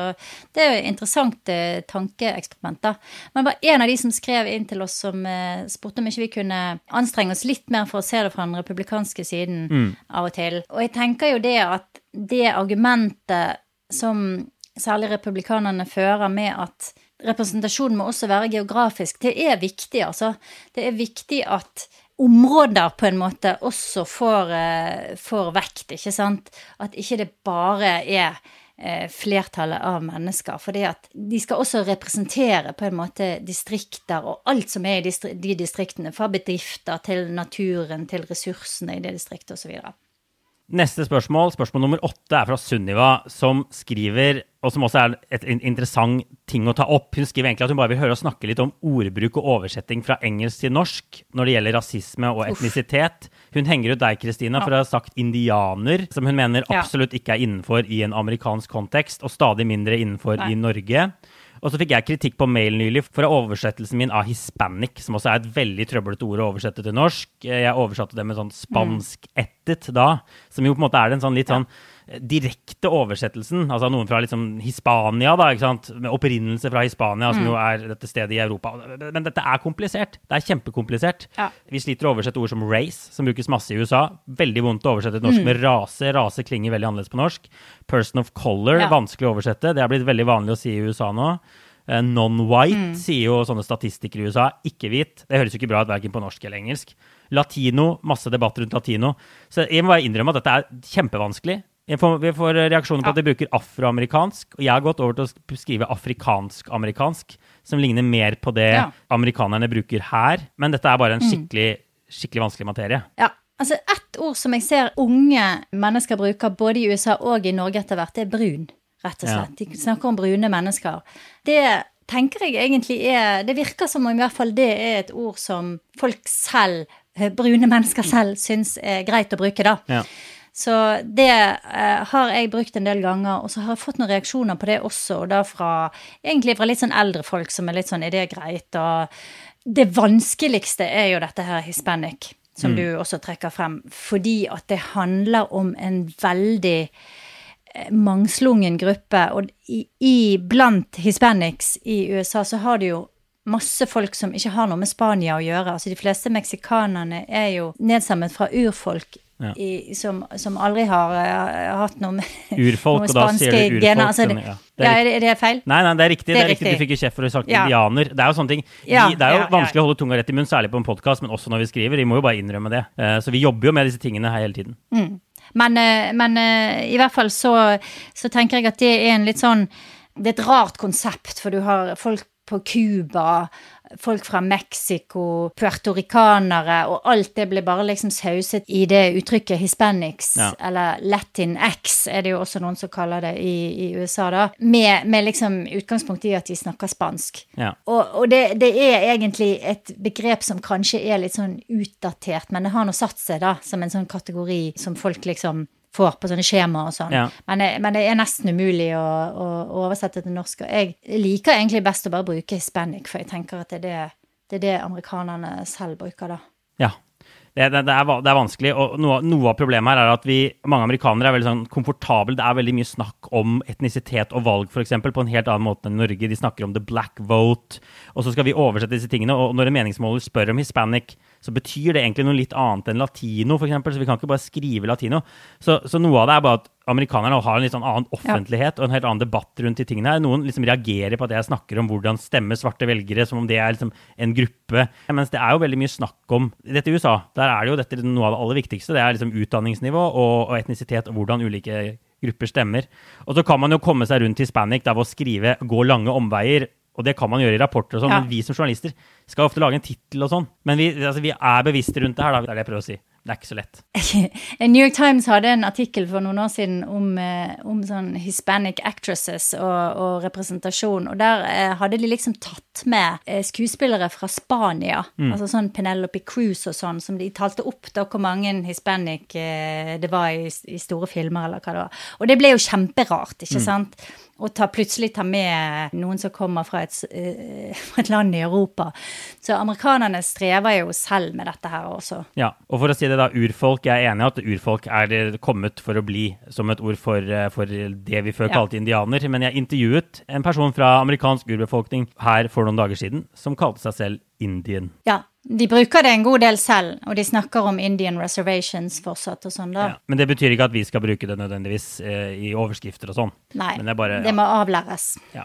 det er jo et interessant eh, tankeeksperiment, da. Men var en av de som skrev inn til oss som eh, spurte om ikke vi kunne anstrenge oss litt mer for å se det fra den republikanske siden av og til. Og jeg tenker jo det at det argumentet som særlig republikanerne fører med at representasjonen må også være geografisk, det er viktig, altså. Det er viktig at områder på en måte også får, eh, får vekt, ikke sant? At ikke det bare er eh, flertallet av mennesker. Fordi de skal også representere på en måte distrikter og alt som er i de distriktene. Fra bedrifter til naturen til ressursene i det distriktet osv. Neste spørsmål, spørsmål nummer åtte, er fra Sunniva, som skriver, og som også er et in- interessant ting å ta opp. Hun skriver egentlig at hun bare vil høre oss snakke litt om ordbruk og oversetting fra engelsk til norsk når det gjelder rasisme og etnisitet. Hun henger ut deg, Kristina, for å ha sagt indianer, som hun mener absolutt ikke er innenfor i en amerikansk kontekst, og stadig mindre innenfor Nei. i Norge. Og så fikk jeg kritikk på mail nylig for oversettelsen min av hispanic, som også er et veldig trøblete ord å oversette til norsk. Jeg oversatte det med sånn spansk-ettet da, som jo på en måte er en sånn litt sånn eh, direkte oversettelsen. Altså noen fra liksom Hispania, da, ikke sant? med opprinnelse fra Hispania, som jo er dette stedet i Europa. Men dette er komplisert. Det er kjempekomplisert. Ja. Vi sliter å oversette ord som race, som brukes masse i USA. Veldig vondt å oversette til norsk med rase. Rase klinger veldig annerledes på norsk. Person of color, Ja. vanskelig å oversette. Det er blitt veldig vanlig å si i USA nå. Eh, Non-white sier jo sånne statistikere i USA. Ikke-hvit. Det høres jo ikke bra ut verken på norsk eller engelsk. Latino, masse debatt rundt latino. Så jeg må bare innrømme at dette er kjempevanskelig. Jeg får, vi får reaksjoner på at de bruker afroamerikansk, og jeg har gått over til å skrive afrikansk-amerikansk, som ligner mer på det Ja. amerikanerne bruker her. Men dette er bare en skikkelig, skikkelig vanskelig materie. Ja, altså ett ord som jeg ser unge mennesker bruker både i USA og i Norge etter hvert, det er brun, rett og Ja. slett. De snakker om brune mennesker. Det tenker jeg egentlig er Det virker som om i hvert fall det er et ord som folk selv, eh, brune mennesker selv, syns er greit å bruke, da. Ja. Så det eh, har jeg brukt en del ganger, og så har jeg fått noen reaksjoner på det også, og da fra egentlig fra litt sånn eldre folk som er litt sånn Er det greit? Og det vanskeligste er jo dette her hispanic, som du også trekker frem, fordi at det handler om en veldig eh, mangslungen gruppe, og i, i blant hispanics i USA så har du jo masse folk som ikke har noe med Spania å gjøre. Altså De fleste meksikanerne er jo nedstammet fra urfolk Ja. i, som, som aldri har uh, hatt noe med Urfolk, noe og da sier du urfolk, gener. Altså, det, ja, ja, det er er det, er det feil? Nei, nei, det er riktig. Det er riktig. Du fikk jo kjeft for å ha sagt Ja. indianer. Det er jo sånne ting. Ja, Vi, det er jo ja, ja. vanskelig å holde tunga rett i munnen, særlig på en podkast, men også når vi skriver. Vi må jo bare innrømme det. Uh, Så vi jobber jo med disse tingene her hele tiden. Men, uh, men i hvert fall så, så tenker jeg at det er en litt sånn Det er et rart konsept, for du har folk på Cuba, folk fra Mexico, puertoricanere, og alt det blir bare liksom sauset i det uttrykket hispanics, Ja. eller latinx er det jo også noen som kaller det i, i USA, da, med, med liksom utgangspunkt i at de snakker spansk. Ja. Og, og det, det er egentlig et begrep som kanskje er litt sånn utdatert, men det har nå satt seg da, som en sånn kategori som folk liksom får på sånne skjemaer og sånn. Ja. Men, det- men det er nesten umulig å, å, å oversette til norsk. Og jeg liker egentlig best å bare bruke hispanic, for jeg tenker at det er det, det, er det amerikanerne selv bruker da. Ja. Det, det, det, er, det er vanskelig. Og noe, noe av problemet her er at vi, mange amerikanere er veldig sånn komfortable. Det er veldig mye snakk om etnisitet og valg, f.eks., på en helt annen måte enn i Norge. De snakker om the black vote. Og så skal vi oversette disse tingene. Og når en meningsmåler spør om hispanic, så betyr det egentlig noe litt annet enn latino, f.eks. Så vi kan ikke bare skrive latino. Så, så noe av det er bare at amerikanerne har en litt sånn annen offentlighet og en helt annen debatt rundt de tingene her. Noen liksom reagerer på at jeg snakker om hvordan stemme svarte velgere, som om det er liksom en gruppe. Mens det er jo veldig mye snakk om Dette i USA, der er det jo dette noe av det aller viktigste. Det er liksom utdanningsnivå og, og etnisitet og hvordan ulike grupper stemmer. Og så kan man jo komme seg rundt hispanic der ved å skrive 'gå lange omveier'. Og det kan man gjøre i rapporter og sånn, Ja. men vi som journalister skal ofte lage en tittel og sånn. Men vi, altså, vi er bevisste rundt det her, da. Det er det jeg prøver å si. Det er ikke så lett. New York Times hadde en artikkel for noen år siden om, eh, om sånn Hispanic actresses og, og representasjon, og der eh, hadde de liksom tatt med eh, skuespillere fra Spania, altså sånn Penelope Cruz og sånn, som de talte opp da hvor mange hispanic det var i, i store filmer, eller hva det var. Og det ble jo kjemperart, ikke sant? Å ta, plutselig ta med noen som kommer fra et, eh, fra et land i Europa. Så amerikanerne strever jo selv med dette her også. Ja, og for å si det da, urfolk, jeg er enig i at urfolk er eh, kommet for å bli som et ord for, eh, for det vi før Ja. kalte indianer, men jeg intervjuet en person fra amerikansk urbefolkning her for noen dager siden, som kalte seg selv Indian. Ja, de bruker det en god del selv, og de snakker om Indian reservations fortsatt og sånn, da. Ja. Men det betyr ikke at vi skal bruke det nødvendigvis eh, i overskrifter og sånn. Nei, Men det bare, det må avlæres. Ja.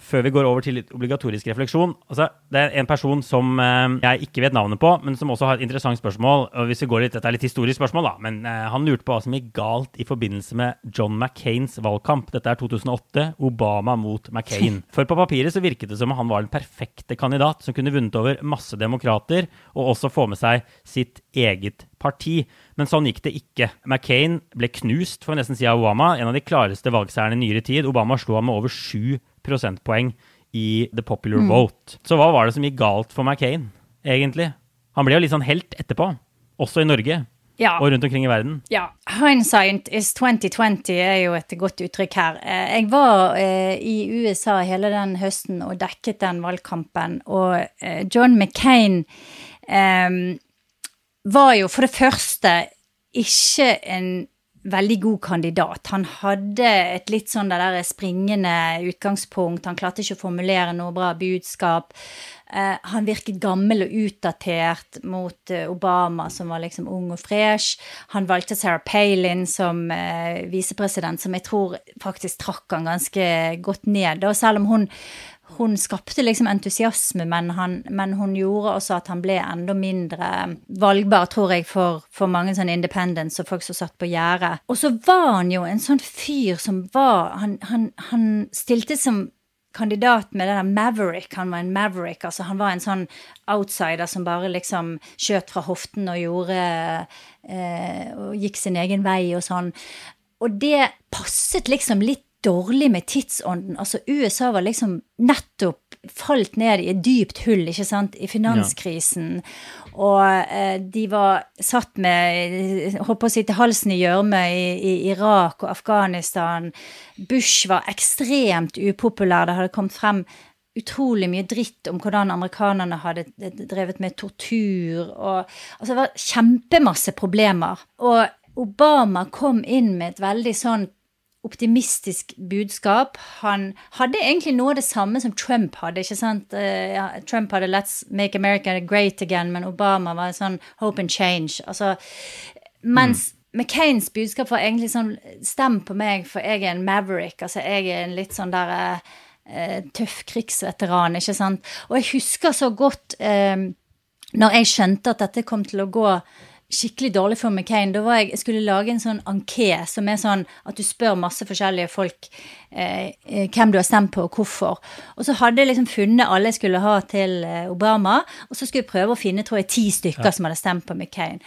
før vi går over til litt obligatorisk refleksjon. Altså, det er en person som eh, jeg ikke vet navnet på, men som også har et interessant spørsmål. og hvis vi går litt, Dette er litt historisk spørsmål, da, men eh, han lurte på hva som gikk galt i forbindelse med John McCains valgkamp. Dette er 2008, Obama mot McCain. For på papiret så virket det som han var den perfekte kandidat som kunne vunnet over masse demokrater, og også få med seg sitt eget parti. Men sånn gikk det ikke. McCain ble knust, får vi nesten si, av Obama. En av de klareste valgseierne i nyere tid. Obama slo ham med over 7 prosentpoeng i the popular vote. Så hva var det som gikk galt for McCain, egentlig? Han ble jo litt sånn helt etterpå, også i Norge Ja. og rundt omkring i verden. Ja, hindsight is 2020 er jo et godt uttrykk her. Eh, Jeg var eh, i USA hele den høsten og dekket den valgkampen, og eh, John McCain um, var jo for det første ikke en veldig god kandidat. Han hadde et litt sånn det der springende utgangspunkt. Han klarte ikke å formulere noe bra budskap. Eh, han virket gammel og utdatert mot eh, Obama, som var liksom ung og fresh. Han valgte Sarah Palin som eh, visepresident, som jeg tror faktisk trakk han ganske godt ned. Og selv om hun, hun skapte liksom entusiasme, men, han, men hun gjorde også at han ble enda mindre valgbar, tror jeg, for, for mange sånne independents og folk som satt på gjerdet. Og så var han jo en sånn fyr som var Han, han, han stilte som kandidat med det der Maverick. Han var en Maverick. altså Han var en sånn outsider som bare liksom skjøt fra hoften og gjorde eh, Og gikk sin egen vei og sånn. Og det passet liksom litt dårlig med tidsånden. Altså USA var liksom nettopp falt ned i et dypt hull, ikke sant, i finanskrisen. Og eh, de var satt med holdt på å si til halsen i gjørme i, i Irak og Afghanistan. Bush var ekstremt upopulær. Det hadde kommet frem utrolig mye dritt om hvordan amerikanerne hadde drevet med tortur. Og, altså det var kjempemasse problemer. Og Obama kom inn med et veldig sånn optimistisk budskap. Han hadde egentlig noe av det samme som Trump hadde. ikke sant? Eh, Trump hadde 'Let's make America great again', men Obama var sånn 'hope and change'. Altså, mens McCains budskap var egentlig sånn 'stem på meg, for jeg er en maverick'. Altså, jeg er en litt sånn der eh, tøff krigsveteran, ikke sant. Og jeg husker så godt eh, når jeg skjønte at dette kom til å gå skikkelig dårlig for McCain, da var jeg, jeg skulle lage en sånn anké som er sånn at du spør masse forskjellige folk eh, eh, hvem du har stemt på og hvorfor. Og så hadde jeg liksom funnet alle jeg skulle ha til eh, Obama, og så skulle jeg prøve å finne tror jeg, ti stykker som hadde stemt på McCain.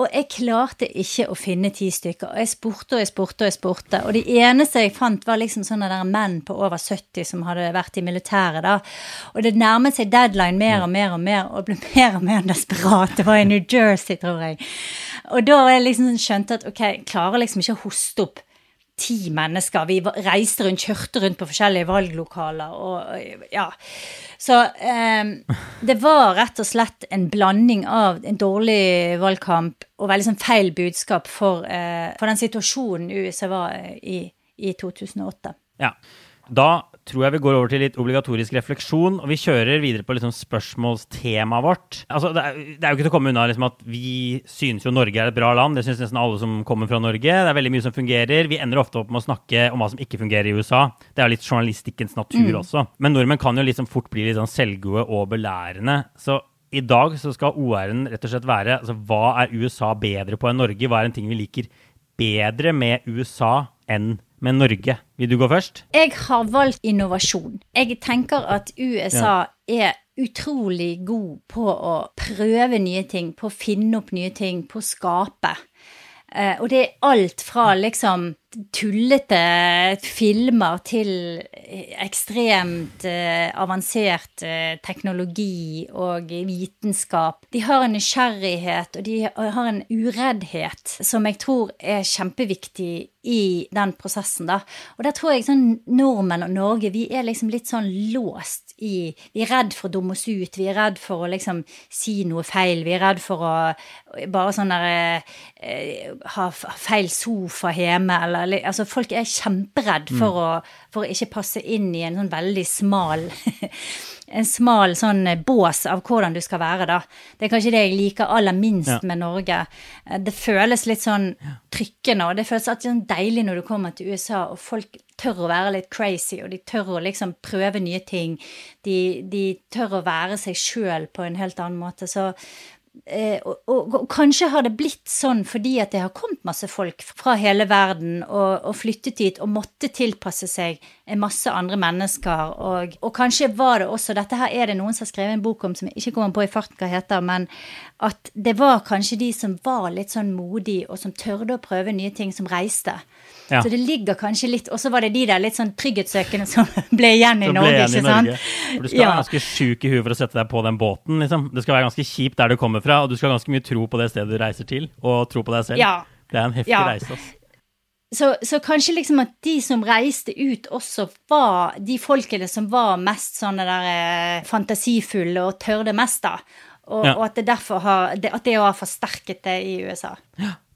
Og jeg klarte ikke å finne ti stykker. Og jeg spurte og jeg spurte og jeg spurte. Og de eneste jeg fant, var liksom sånne der menn på over 70 som hadde vært i militæret, da. Og det nærmet seg deadline mer og mer og mer, og ble mer og mer desperat. Det var i New Jersey, tror jeg. Og da jeg liksom skjønt at ok, jeg klarer liksom ikke å hoste opp ti mennesker. Vi reiste rundt, kjørte rundt på forskjellige valglokaler og ja. Så eh, det var rett og slett en blanding av en dårlig valgkamp og veldig sånn feil budskap for, eh, for den situasjonen USA var i, i 2008. Ja. Da tror jeg vi går over til litt obligatorisk refleksjon, og vi kjører videre på liksom spørsmålstemaet vårt. Altså, det, er, det er jo ikke til å komme unna liksom, at vi synes jo Norge er et bra land. Det synes nesten alle som kommer fra Norge. Det er veldig mye som fungerer. Vi ender ofte opp med å snakke om hva som ikke fungerer i USA. Det er jo litt journalistikkens natur også. Men nordmenn kan jo liksom fort bli litt sånn selvgode og belærende. Så i dag så skal OR-en rett og slett være altså, hva er USA bedre på enn Norge? Hva er en ting vi liker bedre med USA enn med Norge? Vil du gå først? Jeg har valgt innovasjon. Jeg tenker at USA er utrolig god på å prøve nye ting, på å finne opp nye ting, på å skape. Eh, og det er alt fra liksom tullete filmer til ekstremt eh, avansert eh, teknologi og vitenskap. De har en nysgjerrighet, og de har en ureddhet som jeg tror er kjempeviktig i den prosessen, da. Og der tror jeg sånn nordmenn og Norge, vi er liksom litt sånn låst i Vi er redd for å dumme oss ut, vi er redd for å liksom si noe feil, vi er redd for å bare sånn der eh, ha feil sofa hjemme, eller li- Altså, folk er kjemperedd for, å, for å ikke passe inn i en sånn veldig smal en smal sånn bås av hvordan du skal være, da. Det er kanskje det jeg liker aller minst Ja. med Norge. Det føles litt sånn trykkende, og det føles alltid sånn deilig når du kommer til USA, og folk tør å være litt crazy, og de tør å liksom prøve nye ting. De, de tør å være seg sjøl på en helt annen måte. Så Eh, og, og, og kanskje har det blitt sånn fordi at det har kommet masse folk fra hele verden og, og flyttet dit og måtte tilpasse seg en masse andre mennesker. Og, kanskje var det også Dette her er det noen som har skrevet en bok om som jeg ikke kommer på i farten hva heter, men at det var kanskje de som var litt sånn modige, og som tørde å prøve nye ting, som reiste. Ja. Så det ligger kanskje litt Og så var det de der litt sånn trygghetssøkende som ble igjen i ble Norge, igjen i ikke i sant? Norge. For du skal være ganske sjuk i huet for å sette deg på den båten. Liksom. Det skal være ganske kjipt der du kommer fra, og du skal ha ganske mye tro på det stedet du reiser til, og tro på deg selv. Ja. Det er en heftig Ja. reise. Altså. Så, så kanskje liksom at de som reiste ut, også var de folkene som var mest sånne der eh, fantasifulle og tørde mest, da. Og, Ja. og at det derfor har At det har forsterket det i USA.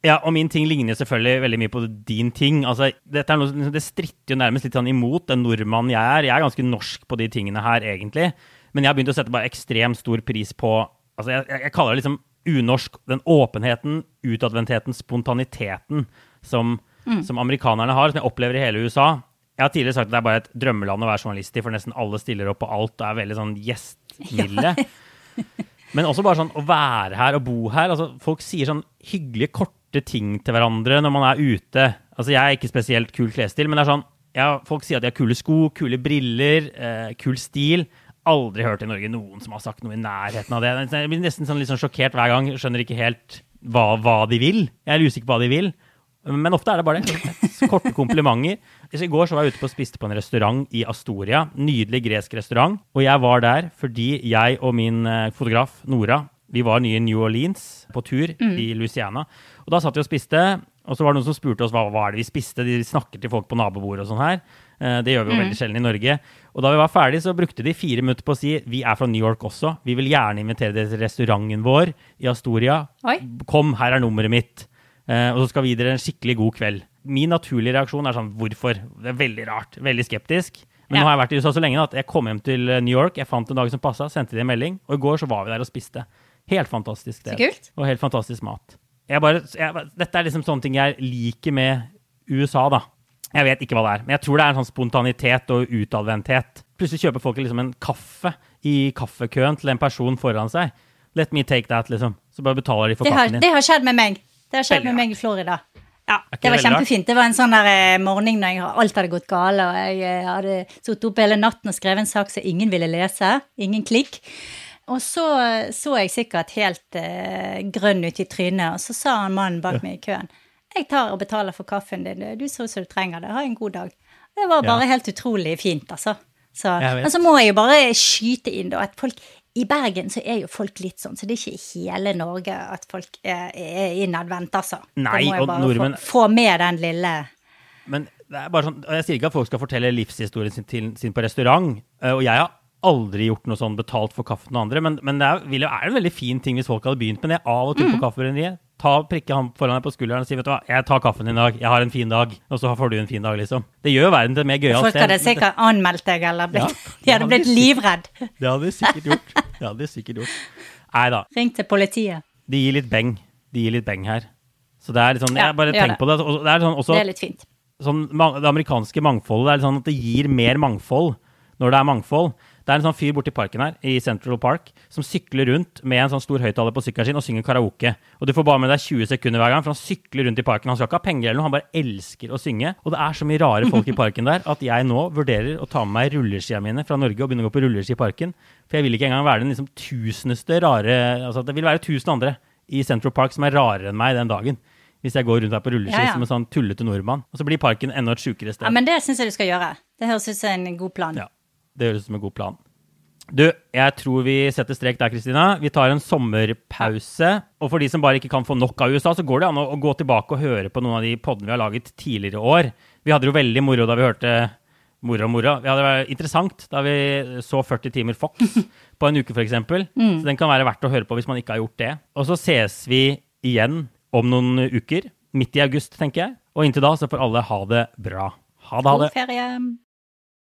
Ja, og min ting ligner selvfølgelig veldig mye på din ting. Altså, dette er noe, det stritter jo nærmest litt sånn imot den nordmannen jeg er. Jeg er ganske norsk på de tingene her, egentlig. Men jeg har begynt å sette bare ekstremt stor pris på altså jeg, jeg, jeg kaller det liksom unorsk. Den åpenheten, utadvendtheten, spontaniteten som, som amerikanerne har, som jeg opplever i hele USA. Jeg har tidligere sagt at det er bare et drømmeland å være journalist i, for nesten alle stiller opp på alt og er veldig sånn gjestmilde. Men også bare sånn å være her og bo her. Altså, folk sier sånn hyggelige, korte ting til hverandre når man er ute. Altså, jeg er ikke spesielt kul klesstil, men det er sånn ja, Folk sier at de har kule sko, kule briller, eh, kul stil. Aldri hørt i Norge noen som har sagt noe i nærheten av det. Jeg blir nesten sånn litt sånn sjokkert hver gang. Skjønner ikke helt hva, hva de vil. Jeg er usikker på hva de vil. Men ofte er det bare det. Korte komplimenter. I går så var jeg ute på og spiste på en restaurant i Astoria. Nydelig gresk restaurant. Og jeg var der fordi jeg og min eh, fotograf Nora vi var nye i New Orleans på tur i Louisiana. Og da satt vi og spiste, og så var det noen som spurte oss hva, hva er det vi spiste. De snakker til folk på nabobordet og sånn her. Eh, Det gjør vi jo veldig sjelden i Norge. Og da vi var ferdig, så brukte de fire minutter på å si vi er fra New York også. Vi vil gjerne invitere dere til restauranten vår i Astoria. Oi. Kom, her er nummeret mitt. Eh, og så skal vi gi dere en skikkelig god kveld. Min naturlige reaksjon er sånn hvorfor? Det er veldig rart. Veldig skeptisk. Men Ja. nå har jeg vært i USA så lenge at jeg kom hjem til eh, New York, jeg fant en dag som passa, sendte de en melding, og i går så var vi der og spiste. Helt fantastisk sted. Og helt fantastisk mat. Jeg bare, jeg, dette er liksom sånne ting jeg liker med USA, da. Jeg vet ikke hva det er, men jeg tror det er en sånn spontanitet og utadvendthet. Plutselig kjøper folk liksom en kaffe i kaffekøen til en person foran seg. Let me take that, liksom. Så bare betaler de for har, kaffen din. det har skjedd med meg. Det har skjedd Veldig med meg i Florida. Ja, okay, Det var kjempefint. Det var en sånn der eh, morgen når jeg, alt hadde gått galt, og jeg eh, hadde sittet oppe hele natten og skrevet en sak som ingen ville lese. Ingen klikk. Og så så jeg sikkert helt eh, grønn ut i trynet, og så sa han mannen bak meg i køen jeg tar og betaler for kaffen din, du ser ut som du trenger det, ha en god dag. Det var bare Ja. helt utrolig fint, altså. Så, men så må jeg jo bare skyte inn da, at folk i Bergen så er jo folk litt sånn, så det er ikke i hele Norge at folk er, er innadvendt, altså. Nei, da må jeg bare nordmenn- få, få med den lille Men det er bare sånn, jeg sier ikke at folk skal fortelle livshistorien sin, til, sin på restaurant. eh, Og jeg har aldri gjort noe sånn betalt for kaffen og andre, men, men det er, jo- er en veldig fin ting hvis folk hadde begynt med det av og til Mm. på kaffebrenneriet. Ta Prikke han foran deg på skulderen og si vet du hva, jeg tar kaffen din i dag, jeg har en fin dag. Og så får du en fin dag, liksom. Det gjør verden til et mer gøyalt Folk hadde sikkert anmeldt deg, eller blitt, Ja, de hadde blitt livredd. Det hadde de sikkert gjort. Det hadde de sikkert gjort. Nei da. Ring til politiet. De gir litt beng. De gir litt beng her. Så det er litt sånn, jeg bare ja, tenk på det. Det er sånn også Det er litt fint. sånn, det amerikanske mangfoldet det er litt sånn at det gir mer mangfold når det er mangfold. Det er en sånn fyr borti parken her, i Central Park, som sykler rundt med en sånn stor høyttaler på sykkelen sin og synger karaoke. Og du får bare med deg 20 sekunder hver gang, for han sykler rundt i parken. Han skal ikke ha penger eller noe, han bare elsker å synge. Og det er så mye rare folk i parken der at jeg nå vurderer å ta med meg rulleskia mine fra Norge og begynne å gå på rulleski i parken. For jeg vil ikke engang være den liksom tuseneste rare Altså det vil være tusen andre i Central Park som er rarere enn meg den dagen. Hvis jeg går rundt her på rulleski Ja, ja. som en sånn tullete nordmann. Og så blir parken enda et sjukere sted. Ja, men det syns jeg du skal gjøre. Det høres ut som en god plan. Ja, det høres ut som en god plan. Du, jeg tror vi setter strek der, Kristina. Vi tar en sommerpause. Og for de som bare ikke kan få nok av USA, så går det an å, gå tilbake og høre på noen av de podene vi har laget tidligere i år. Vi hadde jo veldig moro da vi hørte Moro og moro. Ja, det var interessant da vi så 40 timer Fox på en uke, f.eks. Så den kan være verdt å høre på hvis man ikke har gjort det. Og så ses vi igjen om noen uker. Midt i august, tenker jeg. Og inntil da så får alle ha det bra. Ha det, ha det. God ferie.